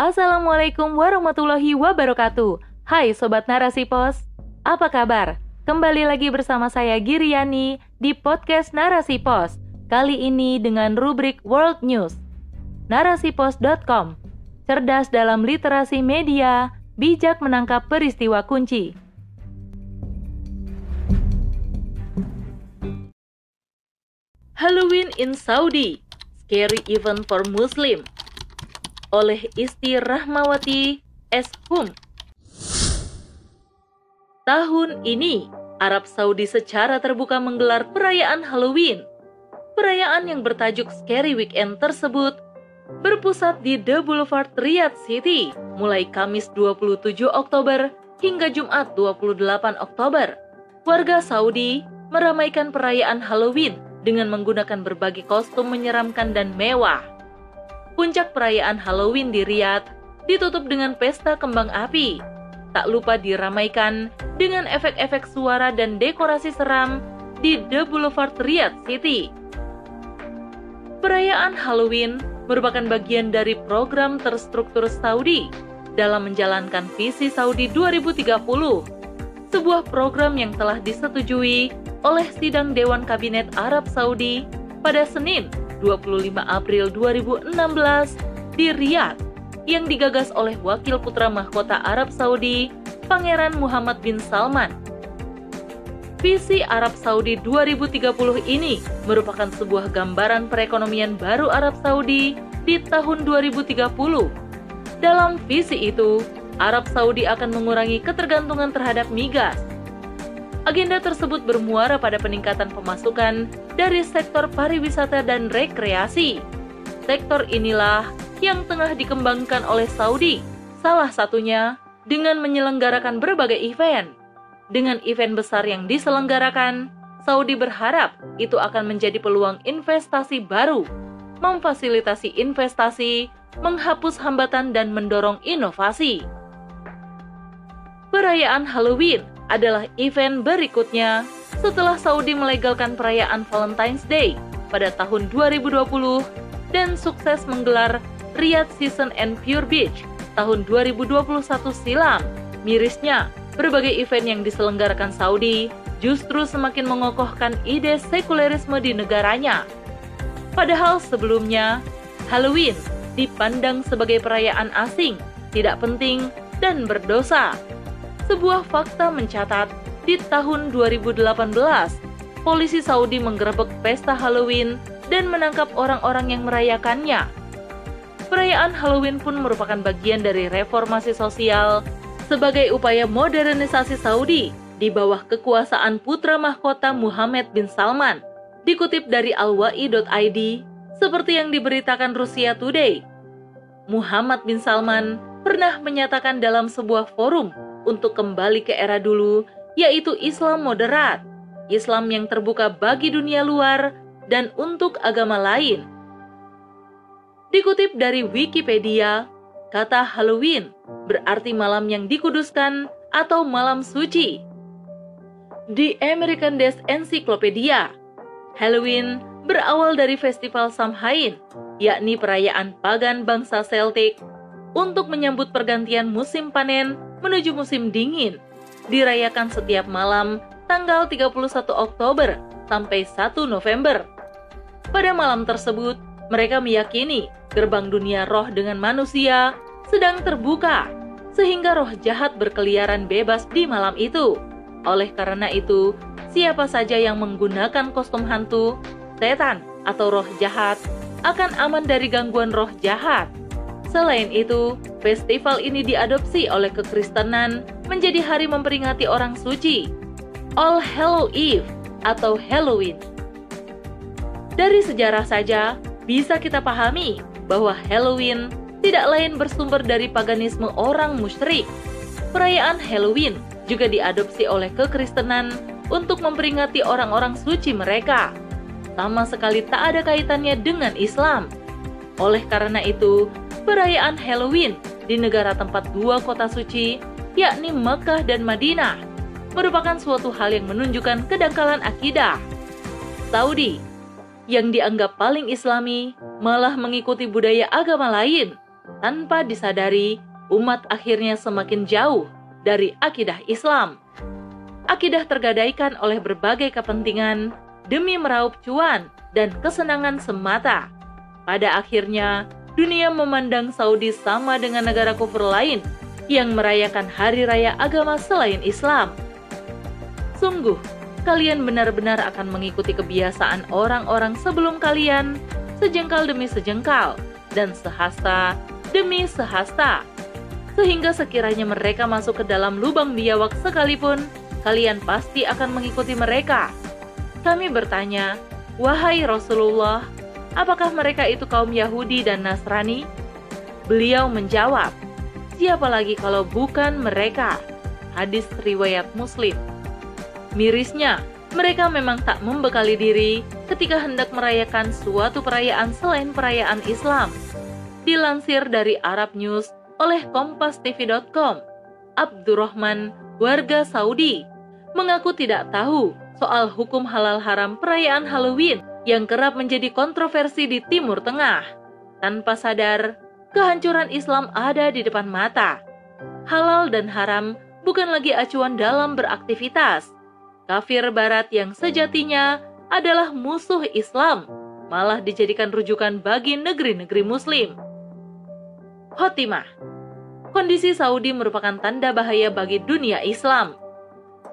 Assalamualaikum warahmatullahi wabarakatuh. Hai Sobat Narasi Pos, apa kabar? Kembali lagi bersama saya Giriani di podcast Narasi Pos. Kali ini dengan rubrik World News. Narasipos.com Cerdas dalam literasi media, bijak menangkap peristiwa kunci. Halloween in Saudi, scary event for Muslim oleh Isti Rahmawati S. Hum. Tahun ini, Arab Saudi secara terbuka menggelar perayaan Halloween. Perayaan yang bertajuk Scary Weekend tersebut berpusat di The Boulevard Riyadh City mulai Kamis 27 Oktober hingga Jumat 28 Oktober. Warga Saudi meramaikan perayaan Halloween dengan menggunakan berbagai kostum menyeramkan dan mewah puncak perayaan Halloween di Riyadh ditutup dengan pesta kembang api. Tak lupa diramaikan dengan efek-efek suara dan dekorasi seram di The Boulevard Riyadh City. Perayaan Halloween merupakan bagian dari program terstruktur Saudi dalam menjalankan visi Saudi 2030, sebuah program yang telah disetujui oleh sidang Dewan Kabinet Arab Saudi pada Senin 25 April 2016 di Riyadh yang digagas oleh Wakil Putra Mahkota Arab Saudi, Pangeran Muhammad bin Salman. Visi Arab Saudi 2030 ini merupakan sebuah gambaran perekonomian baru Arab Saudi di tahun 2030. Dalam visi itu, Arab Saudi akan mengurangi ketergantungan terhadap migas, Agenda tersebut bermuara pada peningkatan pemasukan dari sektor pariwisata dan rekreasi. Sektor inilah yang tengah dikembangkan oleh Saudi, salah satunya dengan menyelenggarakan berbagai event. Dengan event besar yang diselenggarakan, Saudi berharap itu akan menjadi peluang investasi baru, memfasilitasi investasi, menghapus hambatan, dan mendorong inovasi. Perayaan Halloween adalah event berikutnya setelah Saudi melegalkan perayaan Valentine's Day pada tahun 2020 dan sukses menggelar Riyadh Season and Pure Beach tahun 2021 silam. Mirisnya, berbagai event yang diselenggarakan Saudi justru semakin mengokohkan ide sekulerisme di negaranya. Padahal sebelumnya, Halloween dipandang sebagai perayaan asing, tidak penting, dan berdosa sebuah fakta mencatat di tahun 2018, polisi Saudi menggerebek pesta Halloween dan menangkap orang-orang yang merayakannya. Perayaan Halloween pun merupakan bagian dari reformasi sosial sebagai upaya modernisasi Saudi di bawah kekuasaan putra mahkota Muhammad bin Salman. Dikutip dari alwai.id, seperti yang diberitakan Rusia Today, Muhammad bin Salman pernah menyatakan dalam sebuah forum untuk kembali ke era dulu, yaitu Islam moderat, Islam yang terbuka bagi dunia luar dan untuk agama lain. Dikutip dari Wikipedia, kata Halloween berarti malam yang dikuduskan atau malam suci. Di American Desk Encyclopedia, Halloween berawal dari festival Samhain, yakni perayaan pagan bangsa Celtic untuk menyambut pergantian musim panen menuju musim dingin, dirayakan setiap malam tanggal 31 Oktober sampai 1 November. Pada malam tersebut, mereka meyakini gerbang dunia roh dengan manusia sedang terbuka, sehingga roh jahat berkeliaran bebas di malam itu. Oleh karena itu, siapa saja yang menggunakan kostum hantu, setan, atau roh jahat akan aman dari gangguan roh jahat. Selain itu, festival ini diadopsi oleh kekristenan menjadi hari memperingati orang suci, All Hallow Eve atau Halloween. Dari sejarah saja, bisa kita pahami bahwa Halloween tidak lain bersumber dari paganisme orang musyrik. Perayaan Halloween juga diadopsi oleh kekristenan untuk memperingati orang-orang suci mereka. Sama sekali tak ada kaitannya dengan Islam. Oleh karena itu, perayaan Halloween di negara tempat dua kota suci, yakni Mekah dan Madinah, merupakan suatu hal yang menunjukkan kedangkalan akidah. Saudi, yang dianggap paling islami, malah mengikuti budaya agama lain. tanpa disadari umat akhirnya semakin jauh dari akidah Islam. Akidah tergadaikan oleh berbagai kepentingan demi meraup cuan dan kesenangan semata. Pada akhirnya, dunia memandang Saudi sama dengan negara kufur lain yang merayakan hari raya agama selain Islam. Sungguh, kalian benar-benar akan mengikuti kebiasaan orang-orang sebelum kalian, sejengkal demi sejengkal, dan sehasta demi sehasta. Sehingga sekiranya mereka masuk ke dalam lubang biawak sekalipun, kalian pasti akan mengikuti mereka. Kami bertanya, Wahai Rasulullah, apakah mereka itu kaum Yahudi dan Nasrani? Beliau menjawab, siapa lagi kalau bukan mereka? Hadis riwayat Muslim. Mirisnya, mereka memang tak membekali diri ketika hendak merayakan suatu perayaan selain perayaan Islam. Dilansir dari Arab News oleh kompastv.com, Abdurrahman, warga Saudi, mengaku tidak tahu soal hukum halal haram perayaan Halloween yang kerap menjadi kontroversi di Timur Tengah. Tanpa sadar, kehancuran Islam ada di depan mata. Halal dan haram bukan lagi acuan dalam beraktivitas. Kafir barat yang sejatinya adalah musuh Islam, malah dijadikan rujukan bagi negeri-negeri muslim. Khotimah Kondisi Saudi merupakan tanda bahaya bagi dunia Islam.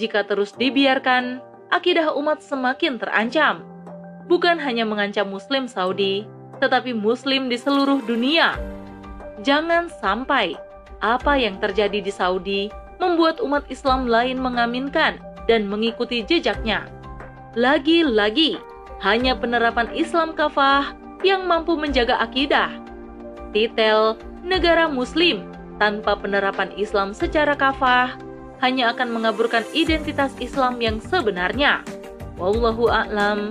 Jika terus dibiarkan, akidah umat semakin terancam. Bukan hanya mengancam Muslim Saudi, tetapi Muslim di seluruh dunia. Jangan sampai apa yang terjadi di Saudi membuat umat Islam lain mengaminkan dan mengikuti jejaknya. Lagi-lagi, hanya penerapan Islam kafah yang mampu menjaga akidah. Titel negara Muslim tanpa penerapan Islam secara kafah hanya akan mengaburkan identitas Islam yang sebenarnya. Wallahu a'lam